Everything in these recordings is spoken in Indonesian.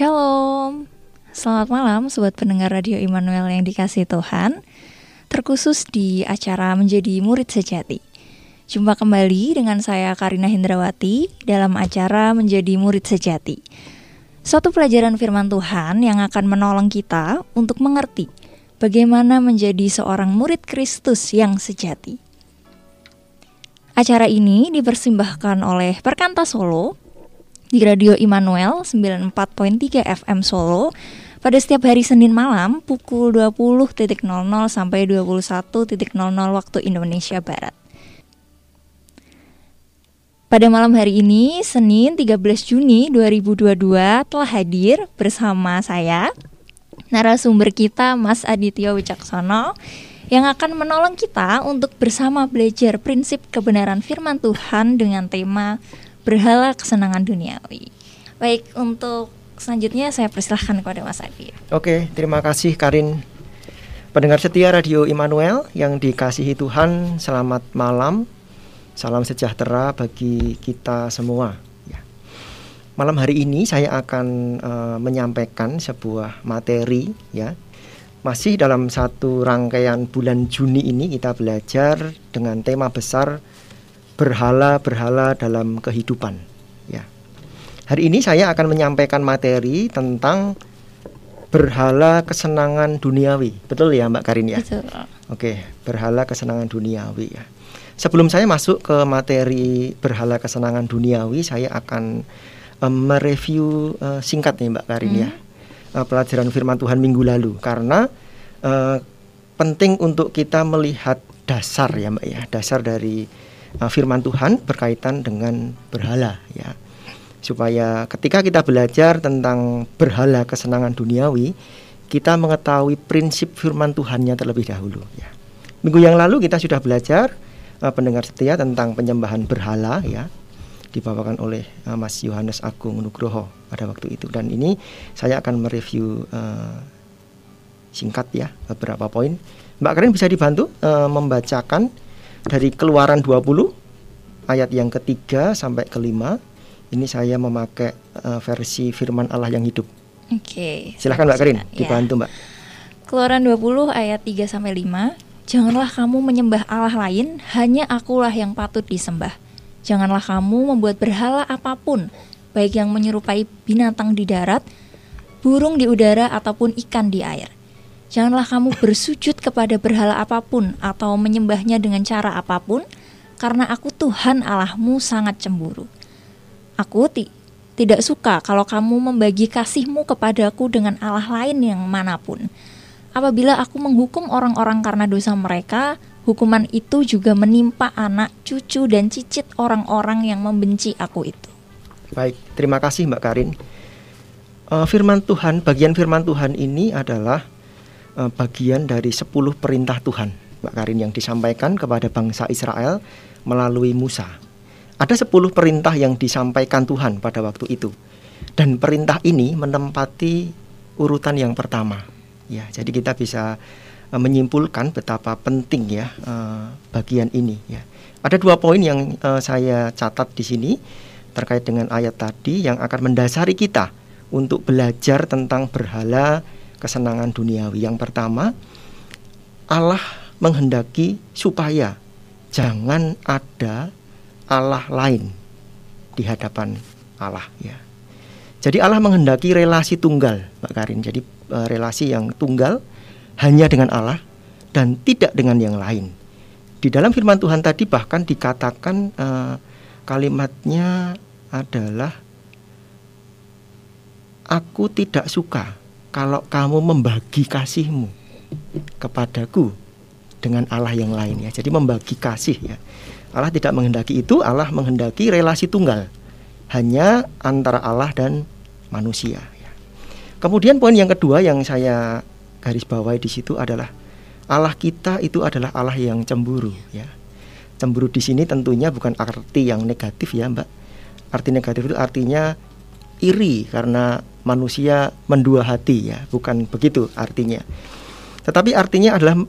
Shalom, selamat malam sobat pendengar Radio Immanuel yang dikasih Tuhan Terkhusus di acara Menjadi Murid Sejati. Jumpa kembali dengan saya Karina Hindrawati dalam acara Menjadi Murid Sejati. Suatu pelajaran firman Tuhan yang akan menolong kita untuk mengerti Bagaimana menjadi seorang murid Kristus yang sejati. Acara ini dipersembahkan oleh Perkanta Solo di Radio Immanuel 94.3 FM Solo pada setiap hari Senin malam pukul 20.00 sampai 21.00 waktu Indonesia Barat. Pada malam hari ini, Senin 13 Juni 2022 telah hadir bersama saya, narasumber kita Mas Aditya Wicaksono, yang akan menolong kita untuk bersama belajar prinsip kebenaran firman Tuhan dengan tema berhala kesenangan duniawi. Baik, untuk selanjutnya saya persilahkan kepada Mas Adi. Oke, terima kasih Karin. Pendengar setia Radio Immanuel yang dikasihi Tuhan, selamat malam. Salam sejahtera bagi kita semua. Ya. Malam hari ini saya akan uh, menyampaikan sebuah materi ya. Masih dalam satu rangkaian bulan Juni ini kita belajar dengan tema besar berhala-berhala dalam kehidupan. Ya. Hari ini saya akan menyampaikan materi tentang berhala kesenangan duniawi. Betul ya Mbak Karin ya? Betul. Oke, berhala kesenangan duniawi ya. Sebelum saya masuk ke materi berhala kesenangan duniawi, saya akan um, mereview uh, singkat nih Mbak Karin ya. hmm. ya. Uh, pelajaran firman Tuhan minggu lalu karena uh, penting untuk kita melihat dasar ya Mbak ya, dasar dari uh, firman Tuhan berkaitan dengan berhala ya. Supaya ketika kita belajar tentang berhala kesenangan duniawi, kita mengetahui prinsip firman Tuhannya terlebih dahulu ya. Minggu yang lalu kita sudah belajar uh, pendengar setia tentang penyembahan berhala ya dibawakan oleh uh, Mas Yohanes Agung Nugroho pada waktu itu dan ini saya akan mereview uh, singkat ya beberapa poin. Mbak Karin bisa dibantu uh, membacakan dari Keluaran 20 ayat yang ketiga sampai kelima. Ini saya memakai uh, versi Firman Allah yang hidup. Oke. Silahkan Mbak Karin, ya. dibantu Mbak. Keluaran 20 ayat 3 sampai 5. Janganlah kamu menyembah Allah lain, hanya akulah yang patut disembah. Janganlah kamu membuat berhala apa pun, baik yang menyerupai binatang di darat, burung di udara ataupun ikan di air. Janganlah kamu bersujud kepada berhala apa pun atau menyembahnya dengan cara apa pun, karena aku Tuhan Allahmu sangat cemburu. Aku ti tidak suka kalau kamu membagi kasihmu kepadaku dengan Allah lain yang mana pun. Apabila aku menghukum orang-orang karena dosa mereka, hukuman itu juga menimpa anak, cucu, dan cicit orang-orang yang membenci aku itu. Baik, terima kasih Mbak Karin. Uh, firman Tuhan, bagian firman Tuhan ini adalah uh, bagian dari 10 perintah Tuhan, Mbak Karin yang disampaikan kepada bangsa Israel melalui Musa. Ada 10 perintah yang disampaikan Tuhan pada waktu itu. Dan perintah ini menempati urutan yang pertama. Ya, jadi kita bisa uh, menyimpulkan betapa penting ya uh, bagian ini ya. Ada dua poin yang saya catat di sini terkait dengan ayat tadi yang akan mendasari kita untuk belajar tentang berhala kesenangan duniawi. Yang pertama, Allah menghendaki supaya jangan ada Allah lain di hadapan Allah ya. Jadi Allah menghendaki relasi tunggal, Mbak Karin. Jadi uh, relasi yang tunggal hanya dengan Allah dan tidak dengan yang lain. Di dalam firman Tuhan tadi bahkan dikatakan uh, kalimatnya adalah aku tidak suka kalau kamu membagi kasihmu kepadaku dengan Allah yang lain ya. Jadi membagi kasih ya. Allah tidak menghendaki itu, Allah menghendaki relasi tunggal hanya antara Allah dan manusia ya. Kemudian poin yang kedua yang saya garis bawahi di situ adalah Allah kita itu adalah Allah yang cemburu ya. Cemburu di sini tentunya bukan arti yang negatif ya, Mbak. Arti negatif itu artinya iri karena manusia mendua hati ya, bukan begitu artinya. Tetapi artinya adalah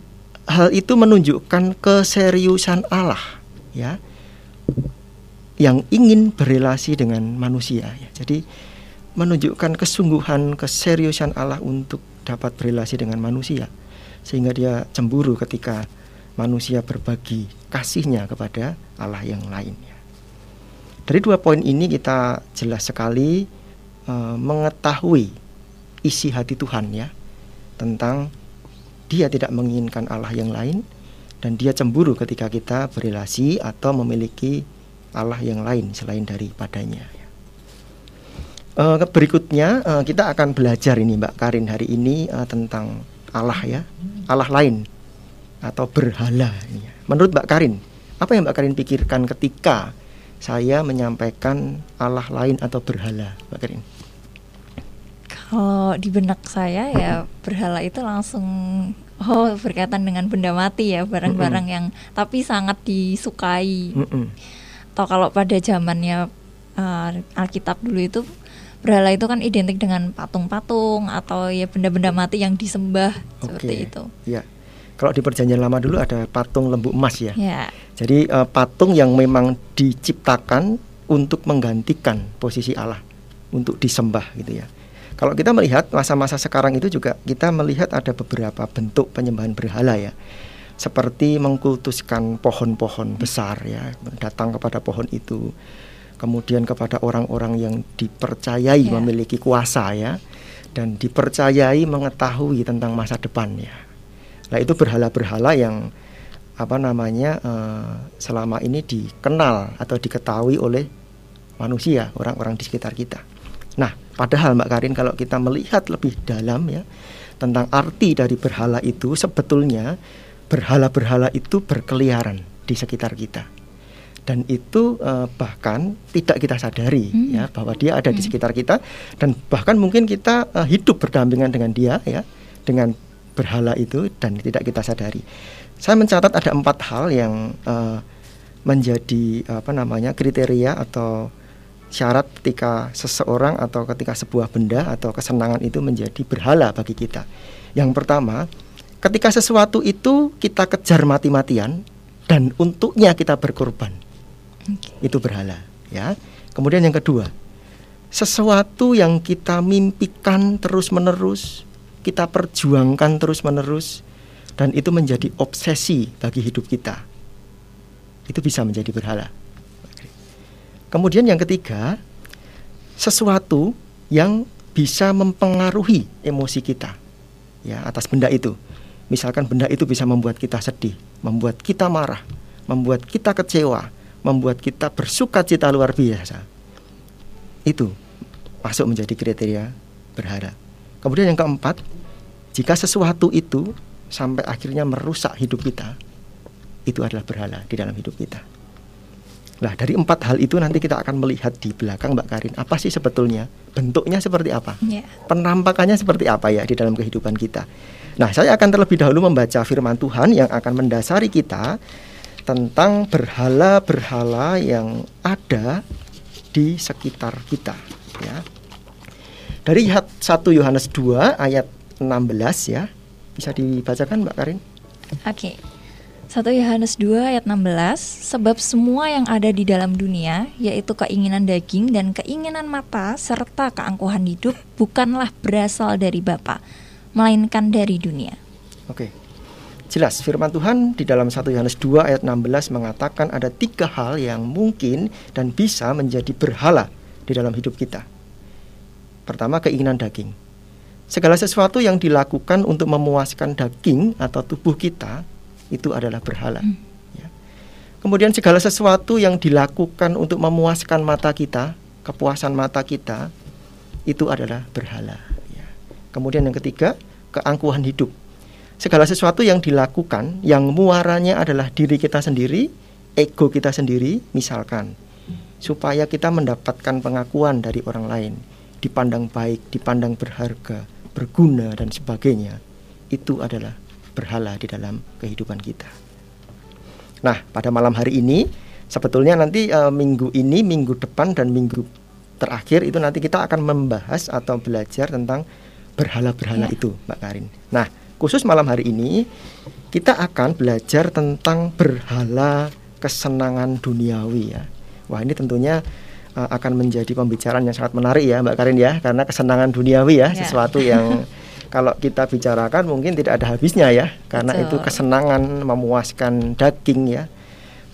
hal itu menunjukkan keseriusan Allah ya yang ingin berrelasi dengan manusia ya. Jadi menunjukkan kesungguhan, keseriusan Allah untuk dapat berrelasi dengan manusia sehingga dia cemburu ketika manusia berbagi kasihnya kepada Allah yang lainnya. Dari dua poin ini kita jelas sekali uh, mengetahui isi hati Tuhan ya tentang dia tidak menginginkan Allah yang lain dan dia cemburu ketika kita berrelasi atau memiliki Allah yang lain selain daripadanya. Uh, berikutnya uh, kita akan belajar ini Mbak Karin hari ini tentang Allah ya, Allah lain atau berhala. Menurut Mbak Karin, apa yang Mbak Karin pikirkan ketika saya menyampaikan Allah lain atau berhala, Mbak Karin? Kalau di benak saya ya berhala itu langsung oh berkaitan dengan benda mati ya barang-barang mm -mm. yang tapi sangat disukai. Mm -mm. Atau kalau pada zamannya uh, Alkitab dulu itu berhala itu kan identik dengan patung-patung atau ya benda-benda mati yang disembah okay. seperti itu. Ya. Kalau di perjanjian lama dulu ada patung lembu emas ya. ya. Jadi uh, patung yang memang diciptakan untuk menggantikan posisi Allah untuk disembah gitu ya. Kalau kita melihat masa-masa sekarang itu juga kita melihat ada beberapa bentuk penyembahan berhala ya. Seperti mengkultuskan pohon-pohon besar ya, datang kepada pohon itu kemudian kepada orang-orang yang dipercayai yeah. memiliki kuasa ya dan dipercayai mengetahui tentang masa depannya. Nah itu berhala-berhala yang apa namanya uh, selama ini dikenal atau diketahui oleh manusia orang-orang di sekitar kita. Nah padahal Mbak Karin kalau kita melihat lebih dalam ya tentang arti dari berhala itu sebetulnya berhala-berhala itu berkeliaran di sekitar kita dan itu uh, bahkan tidak kita sadari hmm. ya bahwa dia ada hmm. di sekitar kita dan bahkan mungkin kita uh, hidup berdampingan dengan dia ya dengan berhala itu dan tidak kita sadari. Saya mencatat ada empat hal yang uh, menjadi apa namanya kriteria atau syarat ketika seseorang atau ketika sebuah benda atau kesenangan itu menjadi berhala bagi kita. Yang pertama, ketika sesuatu itu kita kejar mati-matian dan untuknya kita berkorban okay. itu berhala ya kemudian yang kedua sesuatu yang kita mimpikan terus menerus kita perjuangkan terus menerus dan itu menjadi obsesi bagi hidup kita itu bisa menjadi berhala kemudian yang ketiga sesuatu yang bisa mempengaruhi emosi kita ya atas benda itu misalkan benda itu bisa membuat kita sedih membuat kita marah membuat kita kecewa membuat kita bersuka cita luar biasa. Itu masuk menjadi kriteria berharap. Kemudian yang keempat, jika sesuatu itu sampai akhirnya merusak hidup kita, itu adalah berhala di dalam hidup kita. Nah, dari empat hal itu nanti kita akan melihat di belakang Mbak Karin apa sih sebetulnya bentuknya seperti apa, yeah. penampakannya seperti apa ya di dalam kehidupan kita. Nah, saya akan terlebih dahulu membaca firman Tuhan yang akan mendasari kita tentang berhala-berhala yang ada di sekitar kita ya. Dari 1 Yohanes 2 ayat 16 ya. Bisa dibacakan Mbak Karin? Oke. Okay. 1 Yohanes 2 ayat 16 Sebab semua yang ada di dalam dunia Yaitu keinginan daging dan keinginan mata Serta keangkuhan hidup Bukanlah berasal dari Bapa Melainkan dari dunia Oke Jelas firman Tuhan di dalam 1 Yohanes 2 ayat 16 mengatakan ada tiga hal yang mungkin dan bisa menjadi berhala di dalam hidup kita. Pertama keinginan daging. Segala sesuatu yang dilakukan untuk memuaskan daging atau tubuh kita itu adalah berhala. Hmm. Ya. Kemudian segala sesuatu yang dilakukan untuk memuaskan mata kita, kepuasan mata kita itu adalah berhala. Ya. Kemudian yang ketiga keangkuhan hidup segala sesuatu yang dilakukan yang muaranya adalah diri kita sendiri, ego kita sendiri, misalkan supaya kita mendapatkan pengakuan dari orang lain, dipandang baik, dipandang berharga, berguna dan sebagainya. Itu adalah berhala di dalam kehidupan kita. Nah, pada malam hari ini sebetulnya nanti e, minggu ini, minggu depan dan minggu terakhir itu nanti kita akan membahas atau belajar tentang berhala-berhala ya. itu, Mbak Karin. Nah, khusus malam hari ini kita akan belajar tentang berhala kesenangan duniawi ya. Wah ini tentunya uh, akan menjadi pembicaraan yang sangat menarik ya Mbak Karin ya karena kesenangan duniawi ya, ya. sesuatu yang kalau kita bicarakan mungkin tidak ada habisnya ya karena Betul. itu kesenangan memuaskan daging ya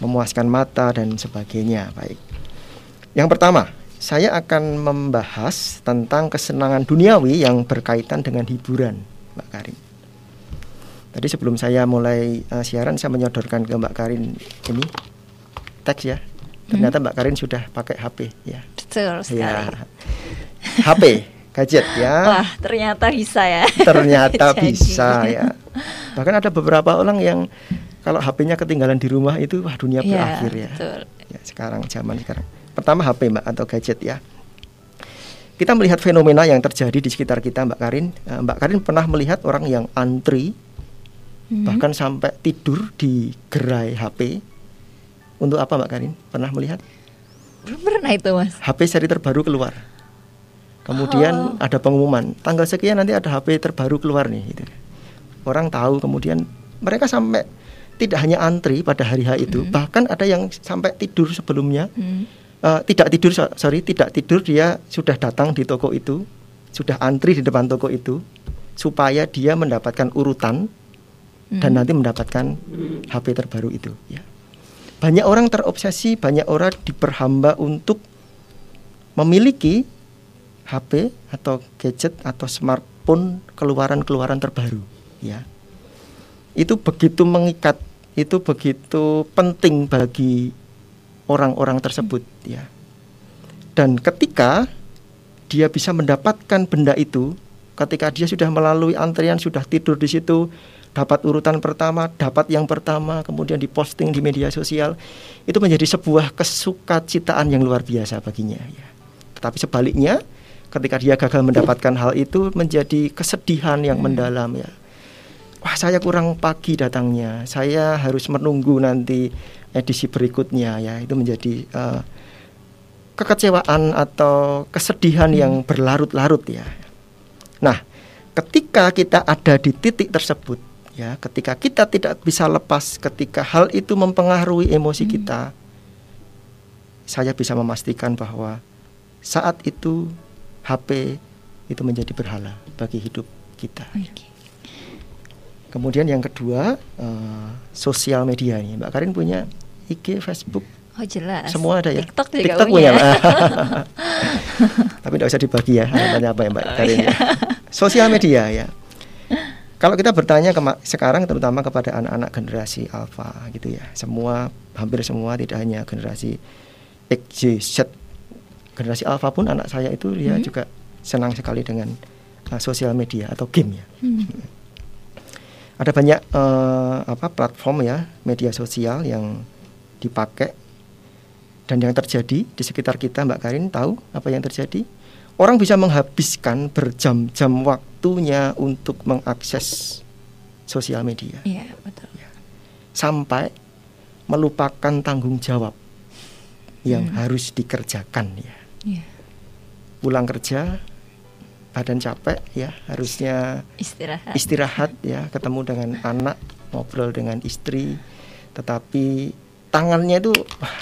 memuaskan mata dan sebagainya baik yang pertama saya akan membahas tentang kesenangan duniawi yang berkaitan dengan hiburan Mbak Karin tadi sebelum saya mulai uh, siaran saya menyodorkan ke Mbak Karin ini teks ya ternyata. Mbak Karin sudah pakai HP ya betul sekali ya. HP gadget ya. Wah, ternyata bisa ya. Ternyata bisa ya. Bahkan ada beberapa orang yang kalau HP-nya ketinggalan di rumah itu wah dunia ya, berakhir ya. Betul. Ya, sekarang zaman sekarang. Pertama HP Mbak atau gadget ya. Kita melihat fenomena yang terjadi di sekitar kita Mbak Karin. Eh, Mbak Karin pernah melihat orang yang antri hmm. bahkan sampai tidur di gerai HP. Untuk apa Mbak Karin? Pernah melihat? Belum pernah itu Mas. HP seri terbaru keluar Kemudian oh. ada pengumuman tanggal sekian nanti ada HP terbaru keluar nih. Gitu. Orang tahu kemudian mereka sampai tidak hanya antri pada hari H itu, hmm. bahkan ada yang sampai tidur sebelumnya. Hmm. Uh, tidak tidur sorry tidak tidur dia sudah datang di toko itu sudah antri di depan toko itu supaya dia mendapatkan urutan hmm. dan nanti mendapatkan HP terbaru itu ya banyak orang terobsesi banyak orang diperhamba untuk memiliki HP atau gadget atau smartphone keluaran-keluaran terbaru ya. Itu begitu mengikat itu begitu penting bagi orang-orang tersebut ya. Dan ketika dia bisa mendapatkan benda itu ketika dia sudah melalui antrian sudah tidur di situ dapat urutan pertama dapat yang pertama kemudian diposting di media sosial itu menjadi sebuah kesukacitaan yang luar biasa baginya ya tetapi sebaliknya ketika dia gagal mendapatkan hal itu menjadi kesedihan yang hmm. mendalam ya. Wah, saya kurang pagi datangnya. Saya harus menunggu nanti edisi berikutnya ya. Itu menjadi uh, kekecewaan atau kesedihan hmm. yang berlarut-larut ya. Nah, ketika kita ada di titik tersebut ya, ketika kita tidak bisa lepas ketika hal itu mempengaruhi emosi hmm. kita, saya bisa memastikan bahwa saat itu HP itu menjadi berhala bagi hidup kita. Okay. Kemudian yang kedua uh, sosial media ini, Mbak Karin punya IG, Facebook. Oh jelas. Semua ada ya. TikTok juga TikTok punya. punya. Tapi tidak usah dibagi ya. Tanya apa ya Mbak oh, Karin ya. iya. ya. Sosial media ya. Kalau kita bertanya ke sekarang terutama kepada anak-anak generasi alpha gitu ya. Semua hampir semua tidak hanya generasi X, Y, Z generasi alpha pun anak saya itu dia hmm. juga senang sekali dengan uh, sosial media atau game ya. Hmm. Ada banyak uh, apa platform ya media sosial yang dipakai dan yang terjadi di sekitar kita Mbak Karin tahu apa yang terjadi? Orang bisa menghabiskan berjam-jam waktunya untuk mengakses sosial media. Iya, betul. Ya. Sampai melupakan tanggung jawab yang hmm. harus dikerjakan ya yeah. pulang kerja badan capek ya harusnya istirahat istirahat ya ketemu dengan anak ngobrol dengan istri tetapi tangannya itu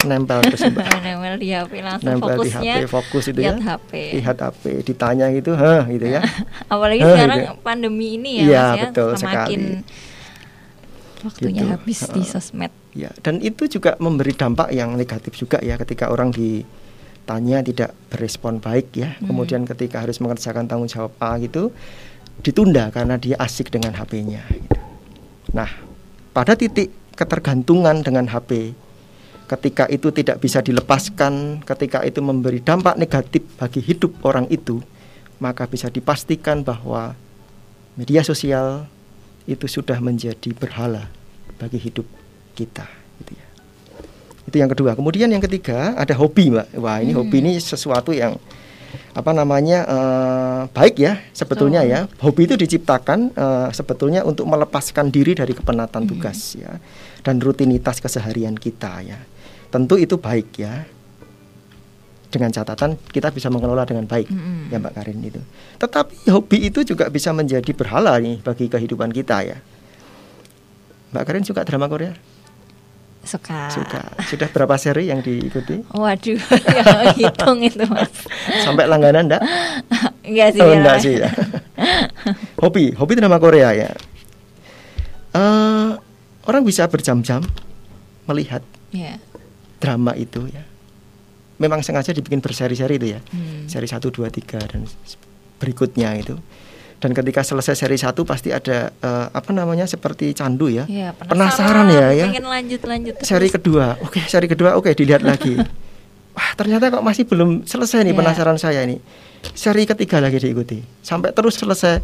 nempel terus mbak nempel di HP langsung nempel di HP fokus itu ya HP. lihat HP ditanya gitu hah gitu ya apalagi huh, sekarang gitu. pandemi ini ya, ya mas ya betul sekali waktunya gitu. habis di sosmed ya dan itu juga memberi dampak yang negatif juga ya ketika orang di tanya tidak berespon baik ya. Hmm. Kemudian ketika harus mengerjakan tanggung jawab A gitu ditunda karena dia asik dengan HP-nya. Gitu. Nah, pada titik ketergantungan dengan HP, ketika itu tidak bisa dilepaskan, ketika itu memberi dampak negatif bagi hidup orang itu, maka bisa dipastikan bahwa media sosial itu sudah menjadi berhala bagi hidup kita. Gitu ya. Itu yang kedua. Kemudian yang ketiga ada hobi, Mbak. Wah, ini hmm. hobi ini sesuatu yang apa namanya uh, baik ya sebetulnya oh. ya. Hobi itu diciptakan uh, sebetulnya untuk melepaskan diri dari kepenatan hmm. tugas ya dan rutinitas keseharian kita ya. Tentu itu baik ya. Dengan catatan kita bisa mengelola dengan baik hmm. ya Mbak Karin itu. Tetapi hobi itu juga bisa menjadi berhala nih bagi kehidupan kita ya. Mbak Karin suka drama Korea? Suka. Suka. Sudah berapa seri yang diikuti? Waduh, ya hitung itu mas. Sampai langganan enggak? Enggak sih. Oh, ya. enggak sih ya. hobi, hobi drama Korea ya. Eh, orang bisa berjam-jam melihat Ya. drama itu ya. Memang sengaja dibikin berseri-seri itu ya. Hmm. Seri 1, 2, 3 dan berikutnya itu. Dan ketika selesai seri 1 pasti ada eh, apa namanya seperti candu ya. Ya, Penasaran ya, ya. Pengen lanjut lanjut. terus. Seri kedua, oke seri kedua, oke dilihat lagi. Wah ternyata kok masih belum selesai nih Ya. penasaran saya ini. Seri ketiga lagi diikuti, sampai terus selesai.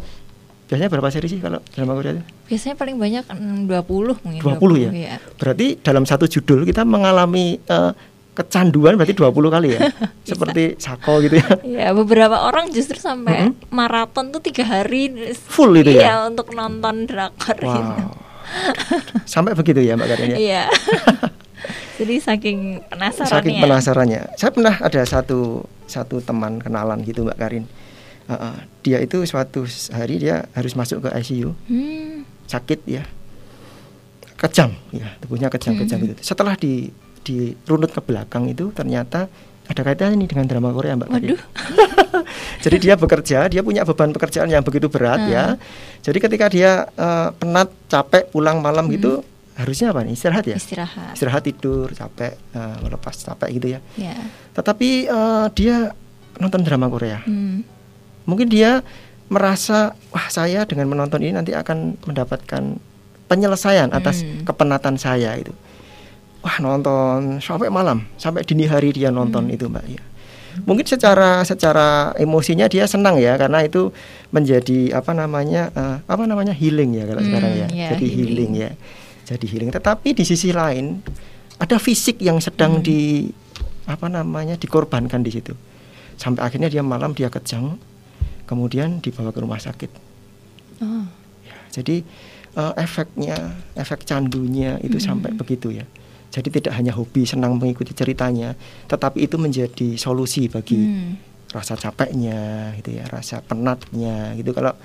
Biasanya berapa seri sih kalau drama Korea itu? Biasanya paling banyak mm, 20 mungkin. 20 ya? Iya. Berarti dalam satu judul kita mengalami eh, kecanduan berarti 20 kali ya. Seperti Sako gitu ya. Ya beberapa orang justru sampai Mm-mm. maraton tuh tiga hari Full itu ya? Iya untuk nonton drakor gitu. Wow. Sampai begitu ya Mbak Karin ya. Iya. Jadi saking penasaran Saking penasarannya. Saya pernah ada satu satu teman kenalan gitu Mbak Karin. Uh, uh, dia itu suatu hari dia harus masuk ke ICU Hmm. sakit ya kejang ya tubuhnya kejang-kejang Hmm. gitu. Setelah di dirunut ke belakang itu ternyata ada kaitannya nih dengan drama Korea Mbak. Waduh. Jadi dia bekerja, dia punya beban pekerjaan yang begitu berat Hmm. ya. Jadi ketika dia eh, penat, capek, pulang malam Hmm. gitu harusnya apa nih? Istirahat ya? Istirahat. Istirahat tidur, capek, eh, melepas capek gitu ya. Ya. Tetapi eh, dia nonton drama Korea. Hmm. Mungkin dia merasa wah saya dengan menonton ini nanti akan mendapatkan penyelesaian atas Hmm. kepenatan saya itu. Wah nonton sampai malam, sampai dini hari dia nonton Hmm. itu mbak ya. Mungkin secara secara emosinya dia senang ya karena itu menjadi apa namanya eh, apa namanya healing ya kalau Hmm, sekarang ya. ya, Jadi healing. healing. ya. Jadi healing. Tetapi di sisi lain ada fisik yang sedang Hmm. di apa namanya dikorbankan di situ. Sampai akhirnya dia malam dia kejang, kemudian dibawa ke rumah sakit. Oh. Ya, jadi eh, efeknya, efek candunya itu Hmm. sampai begitu ya. Jadi tidak hanya hobi senang mengikuti ceritanya, tetapi itu menjadi solusi bagi Hmm. rasa capeknya, gitu ya, rasa penatnya, gitu. Kalau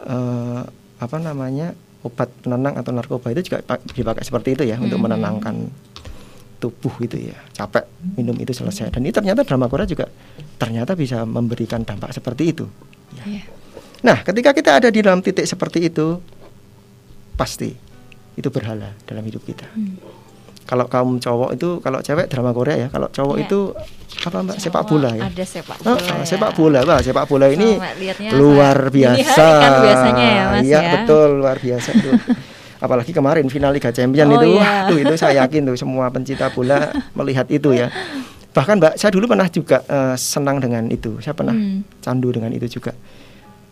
eh, apa namanya obat penenang atau narkoba itu juga pa- dipakai seperti itu ya untuk Hmm. menenangkan tubuh gitu ya. Capek minum itu selesai. Dan ini ternyata drama Korea juga ternyata bisa memberikan dampak seperti itu. Ya. Iya. Nah, ketika kita ada di dalam titik seperti itu, pasti itu berhala dalam hidup kita. Hmm. Kalau kaum cowok itu, kalau cewek drama Korea ya, kalau cowok Iya. itu apa mbak sepak Cowok bola ya? Ada sepak Oh, bola. ya. sepak bola, Wah, sepak bola ini lihatnya luar dini biasa. kan biasanya ya, Mas, Iya ya. betul, luar biasa itu. Apalagi kemarin final Liga Champion Oh, itu, iya. wah tuh itu saya yakin tuh semua pencinta bola melihat itu ya. Bahkan mbak, saya dulu pernah juga eh, senang dengan itu. Saya pernah Hmm. candu dengan itu juga.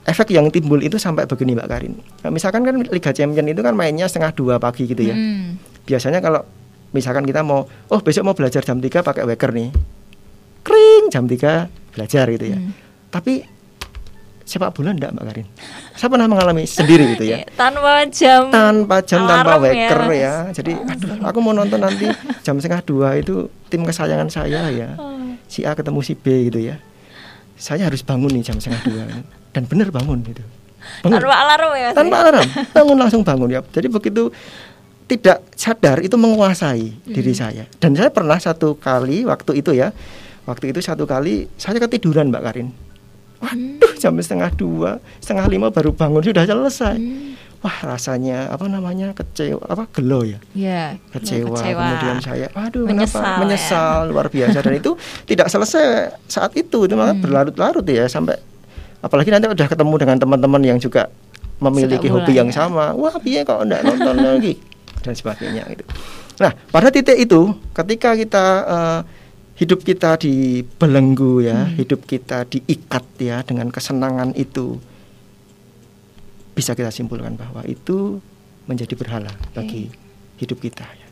Efek yang timbul itu sampai begini Mbak Karin. Nah, misalkan kan Liga Champion itu kan mainnya setengah dua pagi gitu ya. Hmm. Biasanya kalau misalkan kita mau, oh besok mau belajar jam 3 pakai waker nih. Kring jam 3 belajar gitu ya. Hmm. Tapi sepak bola enggak Mbak Karin. Saya pernah mengalami sendiri gitu ya. Tanpa jam. Tanpa jam tanpa ya, waker Mas. ya. Jadi aduh aku mau nonton nanti jam setengah dua itu tim kesayangan saya ya. Oh. Si A ketemu si B gitu ya. Saya harus bangun nih jam setengah dua dan benar bangun gitu. Bangun Tanpa alarm ya. Tanpa ya? alarm bangun langsung bangun ya jadi begitu tidak sadar itu menguasai diri Hmm. saya dan saya pernah satu kali waktu itu ya waktu itu satu kali saya ketiduran mbak Karin waduh jam setengah dua setengah lima baru bangun sudah selesai. Hmm. wah rasanya apa namanya kecewa apa gelo ya? Ya, kecewa, kemudian saya waduh Menyesal kenapa ya. menyesal luar biasa. Dan itu tidak selesai saat itu itu Hmm. berlarut-larut ya sampai apalagi nanti udah ketemu dengan teman-teman yang juga memiliki hobi yang ya. sama. Wah piye kok enggak nonton lagi? Dan sebagainya gitu. Nah pada titik itu ketika kita eh, hidup kita dibelenggu ya Hmm. hidup kita diikat ya dengan kesenangan itu bisa kita simpulkan bahwa itu menjadi berhala bagi hidup kita ya.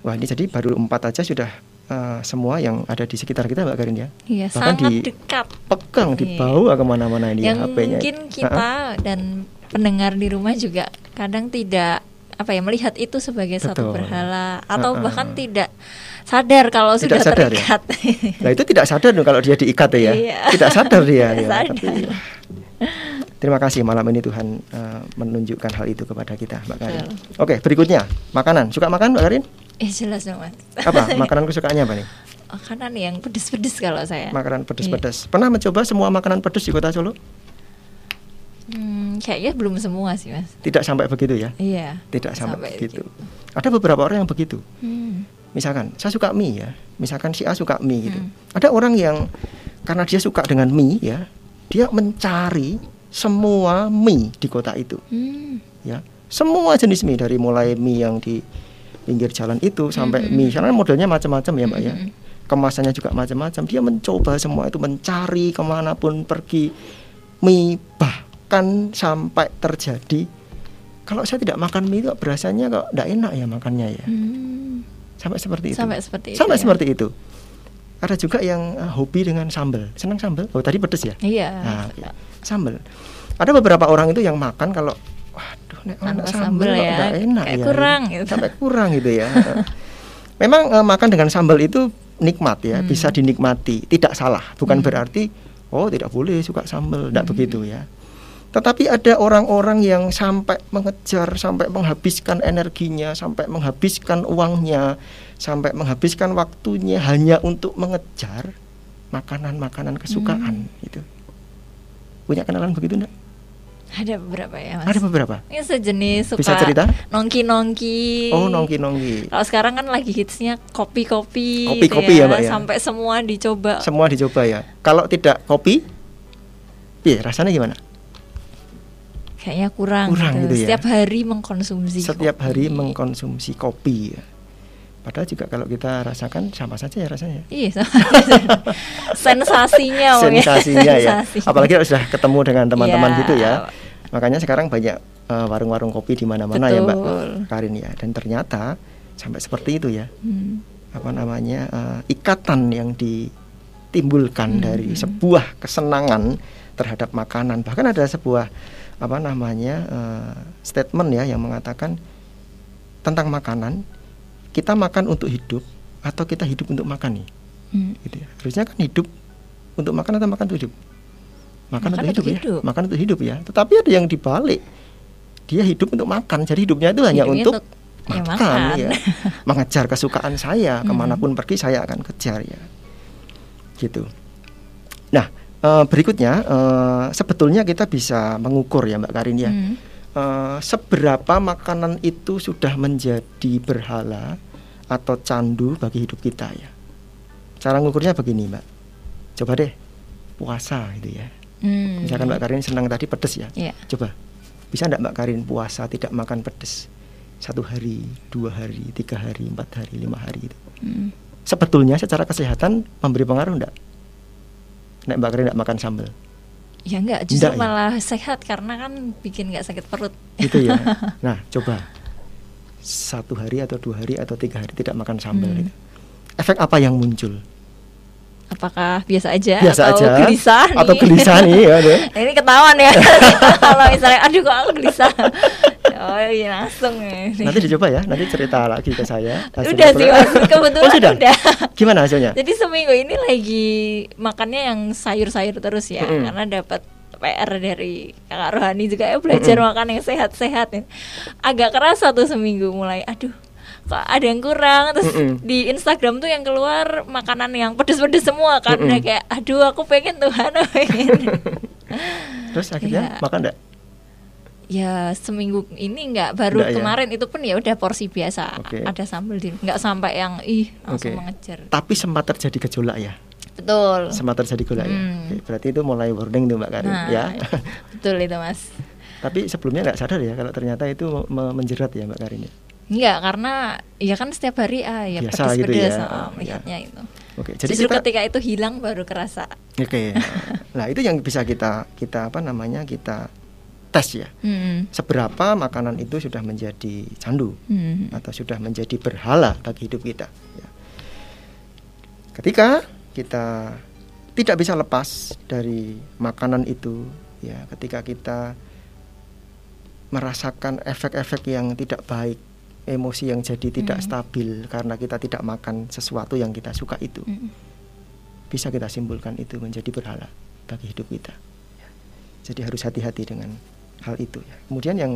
Wah ini jadi baru empat aja sudah eh, semua yang ada di sekitar kita Mbak Karin ya. Iya, Bahkan sangat di- dekat. Pegang Iya. dibawa ke mana-mana ini yang ya, HP-nya. mungkin kita dan pendengar di rumah juga kadang tidak apa ya melihat itu sebagai satu Betul. berhala atau Ha-ha. bahkan tidak sadar kalau Tidak sudah sadar ya? terikat. Nah itu tidak sadar dong kalau dia diikat ya. Iya. Tidak sadar dia. Tidak ya. sadar. Tapi, terima kasih malam ini Tuhan eh, menunjukkan hal itu kepada kita Mbak Karin. Betul. Oke berikutnya makanan. Suka makan Mbak Karin? Eh jelas dong mas. Apa makanan kesukaannya apa nih? Makanan yang pedes-pedes kalau saya. Makanan pedes-pedes. Pernah mencoba semua makanan pedes di Kota Solo? Hmm, kayaknya belum semua sih mas. Tidak sampai begitu ya? Iya. Tidak sampai, begitu. Ada beberapa orang yang begitu. Hmm. Misalkan saya suka mie ya, misalkan si A suka mie gitu. Hmm. Ada orang yang karena dia suka dengan mie ya, dia mencari semua mie di kota itu Hmm. ya. Semua jenis mie dari mulai mie yang di pinggir jalan itu sampai Mhm. mie karena modelnya macam-macam ya mbak ya Mhm. kemasannya juga macam-macam dia mencoba semua itu mencari ke mana pun pergi mie bahkan sampai terjadi kalau saya tidak makan mie itu berasanya kok tidak enak ya makannya ya Hmm. sampai seperti itu Sampai seperti itu. sampai ya? seperti itu ada juga yang eh, hobi dengan sambal senang sambal oh tadi pedes ya Iya. Nah, sambal. Ada beberapa orang itu yang makan kalau waduh nek anak sambal sambal kok ya, enak kayak ya. kurang gitu. Sampai kurang gitu ya. Memang eh, makan dengan sambal itu nikmat ya, Hmm. bisa dinikmati, tidak salah. Bukan Hmm. berarti oh tidak boleh suka sambal, tidak Hmm. begitu ya. Tetapi ada orang-orang yang sampai mengejar, sampai menghabiskan energinya, sampai menghabiskan uangnya, sampai menghabiskan waktunya hanya untuk mengejar makanan-makanan kesukaan Hmm. itu. Punya kenalan begitu enggak? Ada beberapa ya mas. Ada beberapa. Ini sejenis suka Bisa cerita? nongki-nongki. Oh, nongki-nongki. Kalau sekarang kan lagi hitsnya kopi-kopi. Kopi-kopi ya, Mbak, ya? Sampai semua dicoba. Semua dicoba ya. Kalau tidak kopi, piye rasanya gimana? Kayaknya kurang. Kurang gitu ya? Setiap hari mengkonsumsi. Setiap kopi. hari mengkonsumsi kopi ya. Padahal juga kalau kita rasakan sama saja ya rasanya. Iya. sama. Sensasinya. Ya. Sensasinya ya. Apalagi kalau sudah ketemu dengan teman-teman Iya. gitu ya. Makanya sekarang banyak eh, warung-warung kopi di mana-mana ya Mbak. Karin ya. Dan ternyata sampai seperti itu ya. Hmm. Apa namanya eh, ikatan yang ditimbulkan Hmm, dari sebuah kesenangan terhadap makanan. Bahkan ada sebuah apa namanya eh, statement ya yang mengatakan tentang makanan kita makan untuk hidup atau kita hidup untuk makan nih Hmm. gitu ya. Harusnya kan hidup untuk makan atau makan untuk hidup? Makan, Makan untuk, untuk hidup, ya. hidup. Makan untuk hidup ya. Tetapi ada yang dibalik. Dia hidup untuk makan. Jadi hidupnya itu hanya Hidupnya untuk untuk- ya, makan, makan. ya. Mengejar kesukaan saya, Hmm. ke mana pun pergi saya akan kejar ya. Gitu. Nah, eh, berikutnya eh, sebetulnya kita bisa mengukur ya Mbak Karin ya. Hmm. Eh, seberapa makanan itu sudah menjadi berhala atau candu bagi hidup kita ya. Cara ngukurnya begini Mbak. Coba deh puasa gitu ya. Hmm. Misalkan Mbak Karin senang tadi pedes ya. Iya. Coba bisa enggak Mbak Karin puasa tidak makan pedes satu hari, dua hari, tiga hari, empat hari, lima hari gitu. Hmm. Sebetulnya secara kesehatan memberi pengaruh enggak? Nek Mbak Karin enggak makan sambal Ya enggak, justru Enggak ya? malah sehat karena kan bikin nggak sakit perut. gitu ya. Nah, coba satu hari atau dua hari atau tiga hari tidak makan sambal Hmm. gitu. Efek apa yang muncul? Apakah biasa aja Biasa atau aja gelisah nih? atau gelisah nih ya deh. Ini ketahuan ya kalau misalnya aduh kok aku gelisah. Oh iya langsung ya. Nanti dicoba ya, nanti cerita lagi ke saya. Udah sih mas, kebetulan Oh, sudah? udah. Gimana hasilnya? Jadi seminggu ini lagi makannya yang sayur-sayur terus ya, Mm-mm. karena dapat PR dari kakak Rohani juga ya belajar Mm-mm. makan yang sehat-sehat ya. Agak keras satu seminggu mulai, aduh kok ada yang kurang terus Mm-mm. di Instagram tuh yang keluar makanan yang pedes-pedes semua kan Mm-mm. udah kayak aduh aku pengen Tuhan pengen Terus akhirnya Iya. makan enggak? Ya seminggu ini nggak baru Nggak ya? kemarin itu pun ya udah porsi biasa Oke. ada sambal di nggak sampai yang ih langsung Oke. mengejar Tapi sempat terjadi gejolak ya. betul Sempat terjadi gejolak ya. Hmm. Oke, Berarti itu mulai warning tuh Mbak Karin Nah, ya. betul itu mas Tapi sebelumnya nggak sadar ya kalau ternyata itu me- menjerat ya Mbak Karin ya. Enggak, karena ya kan setiap hari ah ya Biasa gitu pedes-pedes ya. ah, melihatnya itu. Oke, jadi Justru kita ketika itu hilang baru kerasa. Oke. Nah, itu yang bisa kita kita apa namanya? kita tes ya. Hmm. Seberapa makanan itu sudah menjadi candu Hmm. atau sudah menjadi berhala bagi hidup kita ya. Ketika kita tidak bisa lepas dari makanan itu ya, ketika kita merasakan efek-efek yang tidak baik, emosi yang jadi tidak Hmm. stabil karena kita tidak makan sesuatu yang kita suka itu Hmm. bisa kita simpulkan itu menjadi berhala bagi hidup kita. Jadi harus hati-hati dengan hal itu. Ya. Kemudian yang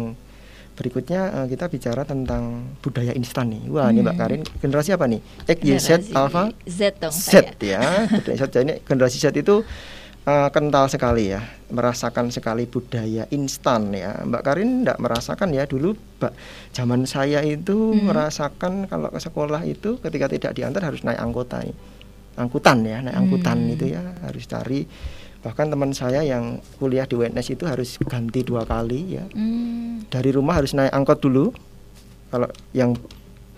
berikutnya uh, kita bicara tentang budaya instan nih. Wah, hmm. ini Mbak Hmm. Karin, generasi apa nih? X, Y, Z, Alpha, Z dong Z saya. ya. Budaya Z. Generasi Z itu uh, kental sekali ya, merasakan sekali budaya instan ya. Mbak Karin tidak merasakan ya dulu, Mbak. Zaman saya itu Hmm. merasakan kalau ke sekolah itu ketika tidak diantar harus naik anggota nih. Angkutan ya, naik angkutan Hmm. itu ya harus cari. Bahkan teman saya yang kuliah di UNS itu harus ganti dua kali ya Hmm. dari rumah harus naik angkot dulu. Kalau yang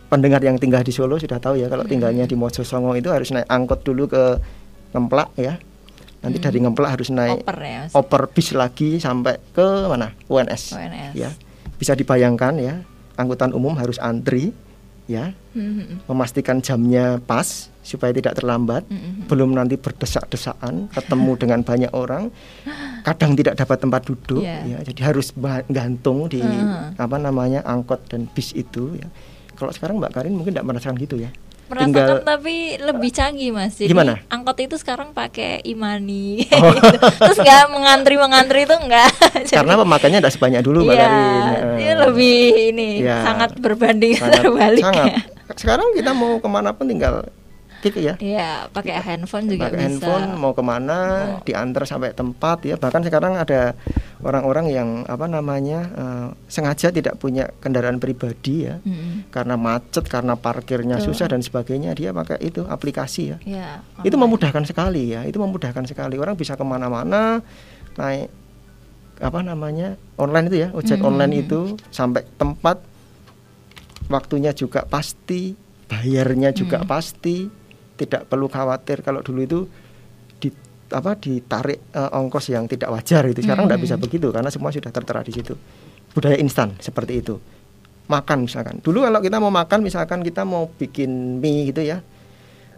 pendengar yang tinggal di Solo sudah tahu ya, kalau tinggalnya di Mojosongo itu harus naik angkot dulu ke Ngemplak ya. Nanti Hmm. dari Ngemplak harus naik Oper ya. Oper bis lagi sampai ke mana? UNS. ONS. Ya. Bisa dibayangkan ya, angkutan umum harus antri ya, Hmm, hmm, memastikan jamnya pas supaya tidak terlambat. hmm, hmm, hmm. Belum nanti berdesak-desakan, ketemu dengan banyak orang, kadang tidak dapat tempat duduk, ya, jadi harus gantung di Heeh. apa namanya angkot dan bis itu. Ya. Kalau sekarang Mbak Karin mungkin tidak merasakan gitu ya. Tinggal tapi lebih canggih mas. Jadi Gimana? angkot itu sekarang pakai imani. gitu. Terus nggak mengantri mengantri itu enggak. karena pemakainya tidak sebanyak dulu Mbak Iya, Eh, lebih ini Iya. sangat berbanding sangat, terbalik. sangat. Sekarang kita mau ke mana pun tinggal klik ya. Iya, pakai handphone juga pakai bisa. handphone mau ke mana Oh. diantar sampai tempat ya bahkan sekarang ada orang-orang yang apa namanya eh, sengaja tidak punya kendaraan pribadi ya Mm-mm. karena macet karena parkirnya Betul. susah dan sebagainya dia pakai itu aplikasi ya Iya, itu memudahkan sekali ya itu memudahkan sekali orang bisa ke mana-mana naik apa namanya online itu ya ojek Hmm. online itu sampai tempat waktunya juga pasti bayarnya juga Hmm. pasti tidak perlu khawatir kalau dulu itu di apa ditarik eh, ongkos yang tidak wajar itu sekarang tidak Hmm. bisa begitu karena semua sudah tertera di situ. Budaya instan seperti itu. Makan misalkan. Dulu kalau kita mau makan misalkan kita mau bikin mie gitu ya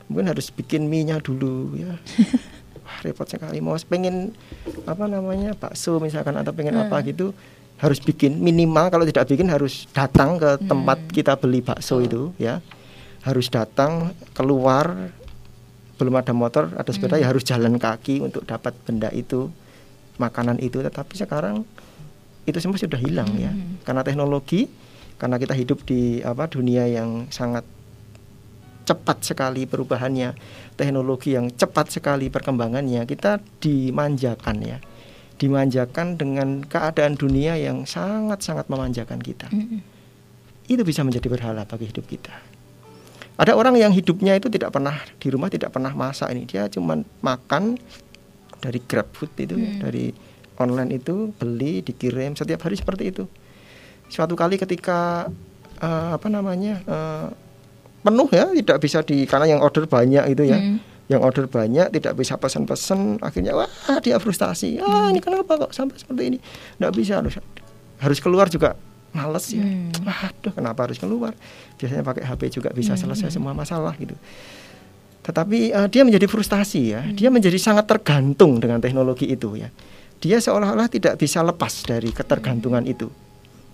mungkin harus bikin mie nya dulu ya. Wah, repot sekali. Mau pengen apa namanya bakso misalkan atau pengen apa Hmm. gitu harus bikin minimal. Kalau tidak bikin harus datang ke tempat Hmm. kita beli bakso itu ya harus datang keluar belum ada motor ada sepeda Hmm. ya harus jalan kaki untuk dapat benda itu makanan itu tetapi sekarang itu semua sudah hilang ya Hmm. karena teknologi karena kita hidup di apa dunia yang sangat cepat sekali perubahannya teknologi yang cepat sekali perkembangannya kita dimanjakan ya dimanjakan dengan keadaan dunia yang sangat-sangat memanjakan kita Mm-mm. itu bisa menjadi berhala bagi hidup kita ada orang yang hidupnya itu tidak pernah di rumah tidak pernah masak ini. Dia cuma makan dari grab food itu Hmm. dari online itu beli dikirim setiap hari seperti itu. Suatu kali ketika eh, apa namanya eh, penuh ya tidak bisa di karena yang order banyak itu ya. Mm. yang order banyak tidak bisa pesan-pesan akhirnya wah dia frustasi. Ah ini kenapa kok sampai seperti ini? Tidak bisa harus harus keluar juga males ya. Hmm. waduh kenapa harus keluar? Biasanya pakai HP juga bisa Hmm. selesai semua masalah gitu. Tetapi eh, dia menjadi frustasi ya. Dia menjadi sangat tergantung dengan teknologi itu ya. Dia seolah-olah tidak bisa lepas dari ketergantungan itu.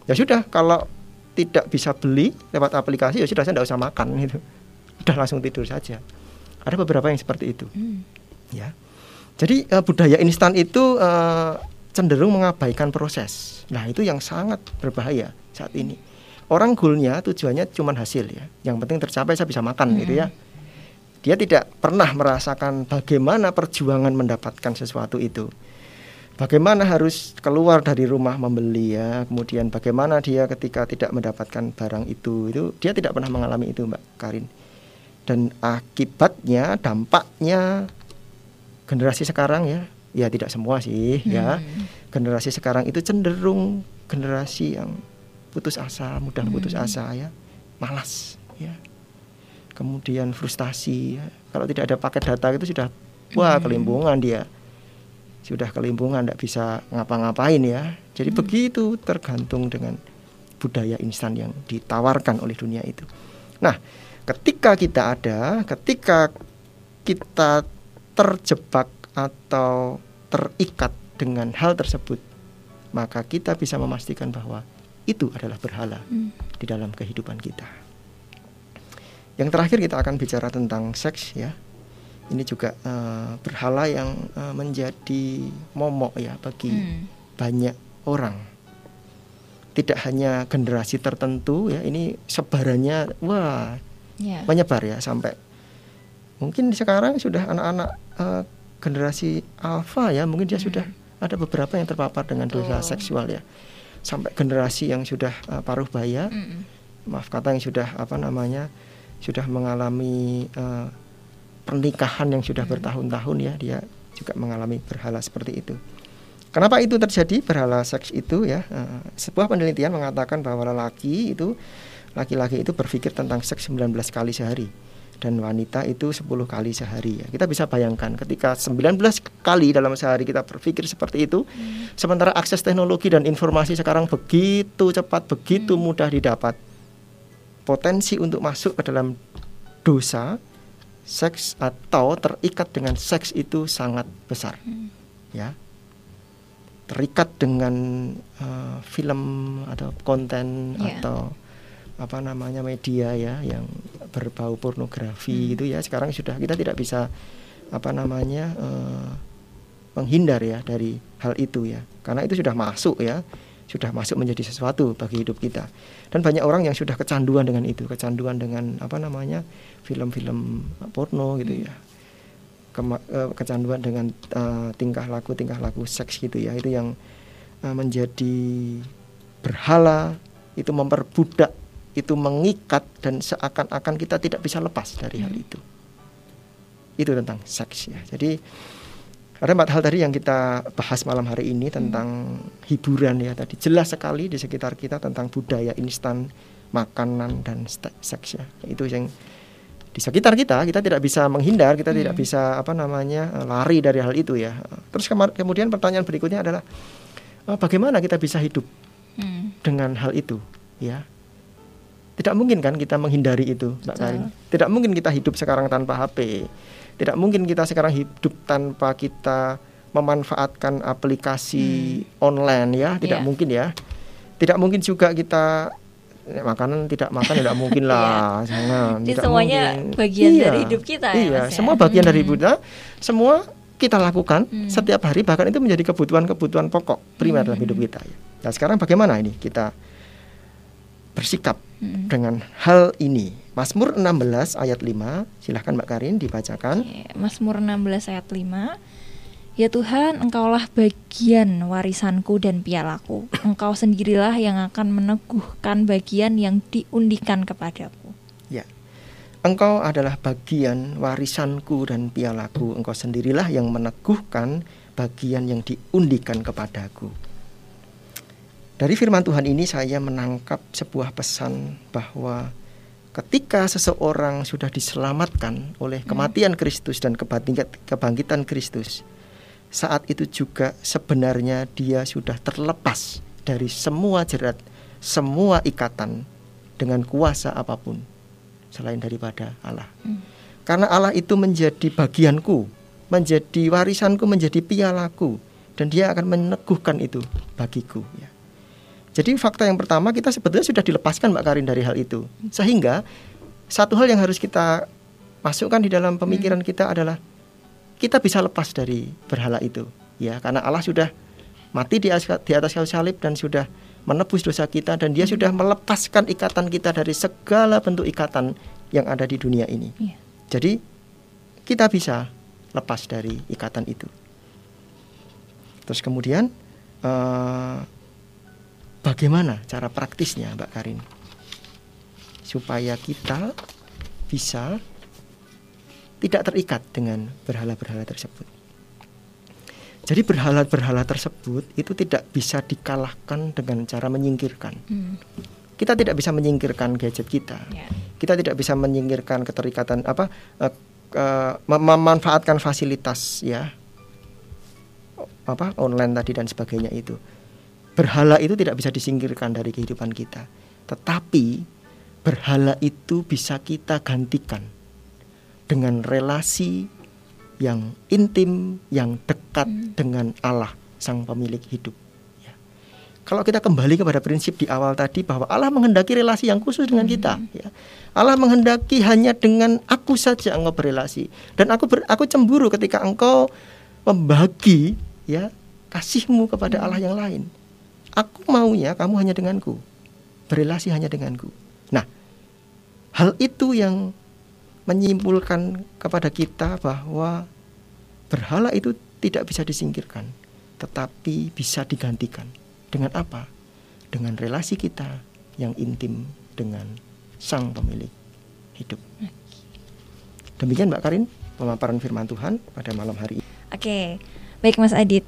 Ya sudah kalau tidak bisa beli lewat aplikasi ya sudah saya tidak usah makan gitu. Udah langsung tidur saja. Ada beberapa yang seperti itu. Mm. ya. Jadi eh, budaya instan itu eh, cenderung mengabaikan proses. Nah itu yang sangat berbahaya saat ini. Orang goalnya tujuannya cuma hasil ya. Yang penting tercapai saya bisa makan gitu ya. Dia tidak pernah merasakan bagaimana perjuangan mendapatkan sesuatu itu. Bagaimana harus keluar dari rumah membeli ya kemudian bagaimana dia ketika tidak mendapatkan barang itu itu dia tidak pernah mengalami itu mbak Karin. Dan akibatnya dampaknya generasi sekarang ya ya tidak semua sih ya Hmm. generasi sekarang itu cenderung generasi yang putus asa mudah putus Hmm. asa ya malas ya kemudian frustasi ya. kalau tidak ada paket data itu sudah wah Hmm. kelimpungan dia sudah kelimpungan tidak bisa ngapa-ngapain ya jadi Hmm. begitu tergantung dengan budaya instan yang ditawarkan oleh dunia itu nah ketika kita ada ketika kita terjebak atau terikat dengan hal tersebut maka kita bisa memastikan bahwa itu adalah berhala Mm. di dalam kehidupan kita. Yang terakhir kita akan bicara tentang seks ya. Ini juga eh, berhala yang eh, menjadi momok ya bagi Mm. banyak orang. tidak hanya generasi tertentu ya ini sebarannya wah Ya. menyebar ya sampai mungkin sekarang sudah anak-anak eh, generasi alfa ya mungkin dia sudah ada beberapa yang terpapar dengan dosa Betul. seksual ya sampai generasi yang sudah eh, paruh baya Mm-mm. maaf kata yang sudah apa namanya sudah mengalami eh, pernikahan yang sudah bertahun-tahun ya dia juga mengalami berhala seperti itu. Kenapa itu terjadi berhala seks itu ya? eh, sebuah penelitian mengatakan bahwa lelaki itu laki-laki itu berpikir tentang seks 19 kali sehari dan wanita itu 10 kali sehari ya. Kita bisa bayangkan ketika 19 kali dalam sehari kita berpikir seperti itu sementara akses teknologi dan informasi sekarang begitu cepat, begitu mudah didapat. Potensi untuk masuk ke dalam dosa seks atau terikat dengan seks itu sangat besar. Ya. Terikat dengan eh, film atau konten Ya. atau apa namanya media ya yang berbau pornografi gitu ya. Sekarang sudah kita tidak bisa apa namanya eh, menghindar ya dari hal itu ya. Karena itu sudah masuk ya sudah masuk menjadi sesuatu bagi hidup kita. Dan banyak orang yang sudah kecanduan dengan itu kecanduan dengan apa namanya film-film porno gitu ya. Kema- eh, kecanduan dengan eh, tingkah laku tingkah laku seks gitu ya. Itu yang eh, menjadi berhala itu memperbudak itu mengikat dan seakan-akan kita tidak bisa lepas dari hal itu. Itu tentang seks ya. Jadi ada empat hal tadi yang kita bahas malam hari ini tentang hiburan ya tadi. Jelas sekali di sekitar kita tentang budaya instan makanan dan seks ya. Itu yang di sekitar kita kita tidak bisa menghindar kita tidak bisa apa namanya eh, lari dari hal itu ya. Terus kemudian pertanyaan berikutnya adalah eh, bagaimana kita bisa hidup Mm. dengan hal itu ya tidak mungkin kan kita menghindari itu Mbak. Karin tidak mungkin kita hidup sekarang tanpa HP tidak mungkin kita sekarang hidup tanpa kita memanfaatkan aplikasi online ya tidak Iya. mungkin ya tidak mungkin juga kita eh, makanan tidak makan tidak mungkin lah jangan Jadi tidak semuanya mungkin. bagian Iya, dari hidup kita ya, iya ya? semua bagian dari Hmm. hidup kita semua kita lakukan Hmm. setiap hari bahkan itu menjadi kebutuhan-kebutuhan pokok primer dalam hidup kita ya. Nah, sekarang bagaimana ini kita bersikap Mm. dengan hal ini? Mazmur 16 ayat 5, silahkan Mbak Karin dibacakan. Mazmur 16 ayat 5 Ya Tuhan, Engkaulah bagian warisanku dan pialaku. Engkau sendirilah yang akan meneguhkan bagian yang diundikan kepadaku. Ya. Engkau adalah bagian warisanku dan pialaku. Engkau sendirilah yang meneguhkan bagian yang diundikan kepadaku. Dari firman Tuhan ini saya menangkap sebuah pesan bahwa ketika seseorang sudah diselamatkan oleh kematian Kristus dan kebangkit- kebangkitan Kristus, saat itu juga sebenarnya dia sudah terlepas dari semua jerat, semua ikatan dengan kuasa apa pun selain daripada Allah. Karena Allah itu menjadi bagianku, menjadi warisanku, menjadi pialaku dan dia akan meneguhkan itu bagiku ya. Jadi fakta yang pertama kita sebetulnya sudah dilepaskan Mbak Karin dari hal itu. Sehingga satu hal yang harus kita masukkan di dalam pemikiran kita adalah kita bisa lepas dari berhala itu ya karena Allah sudah mati di atas, di atas kayu salib dan sudah menebus dosa kita dan dia sudah melepaskan ikatan kita dari segala bentuk ikatan yang ada di dunia ini. Iya. Jadi kita bisa lepas dari ikatan itu. Terus kemudian eh, bagaimana cara praktisnya, Mbak Karin, supaya kita bisa tidak terikat dengan berhala-berhala tersebut. Jadi berhala-berhala tersebut itu tidak bisa dikalahkan dengan cara menyingkirkan. Hmm. Kita tidak bisa menyingkirkan gadget kita Ya. kita tidak bisa menyingkirkan keterikatan apa eh, mem- memanfaatkan fasilitas ya apa online tadi dan sebagainya itu berhala itu tidak bisa disingkirkan dari kehidupan kita tetapi berhala itu bisa kita gantikan dengan relasi yang intim yang dekat Hmm. dengan Allah sang pemilik hidup ya. kalau kita kembali kepada prinsip di awal tadi bahwa Allah menghendaki relasi yang khusus dengan kita ya. Allah menghendaki hanya dengan aku saja engkau berelasi dan aku ber- aku cemburu ketika engkau membagi ya kasihmu kepada Allah yang lain aku maunya kamu hanya denganku, berelasi hanya denganku. Nah, hal itu yang menyimpulkan kepada kita bahwa berhala itu tidak bisa disingkirkan, tetapi bisa digantikan. Dengan apa? Dengan relasi kita yang intim dengan Sang Pemilik hidup. Demikian Mbak Karin pemaparan firman Tuhan pada malam hari ini. Oke, baik Mas Adit.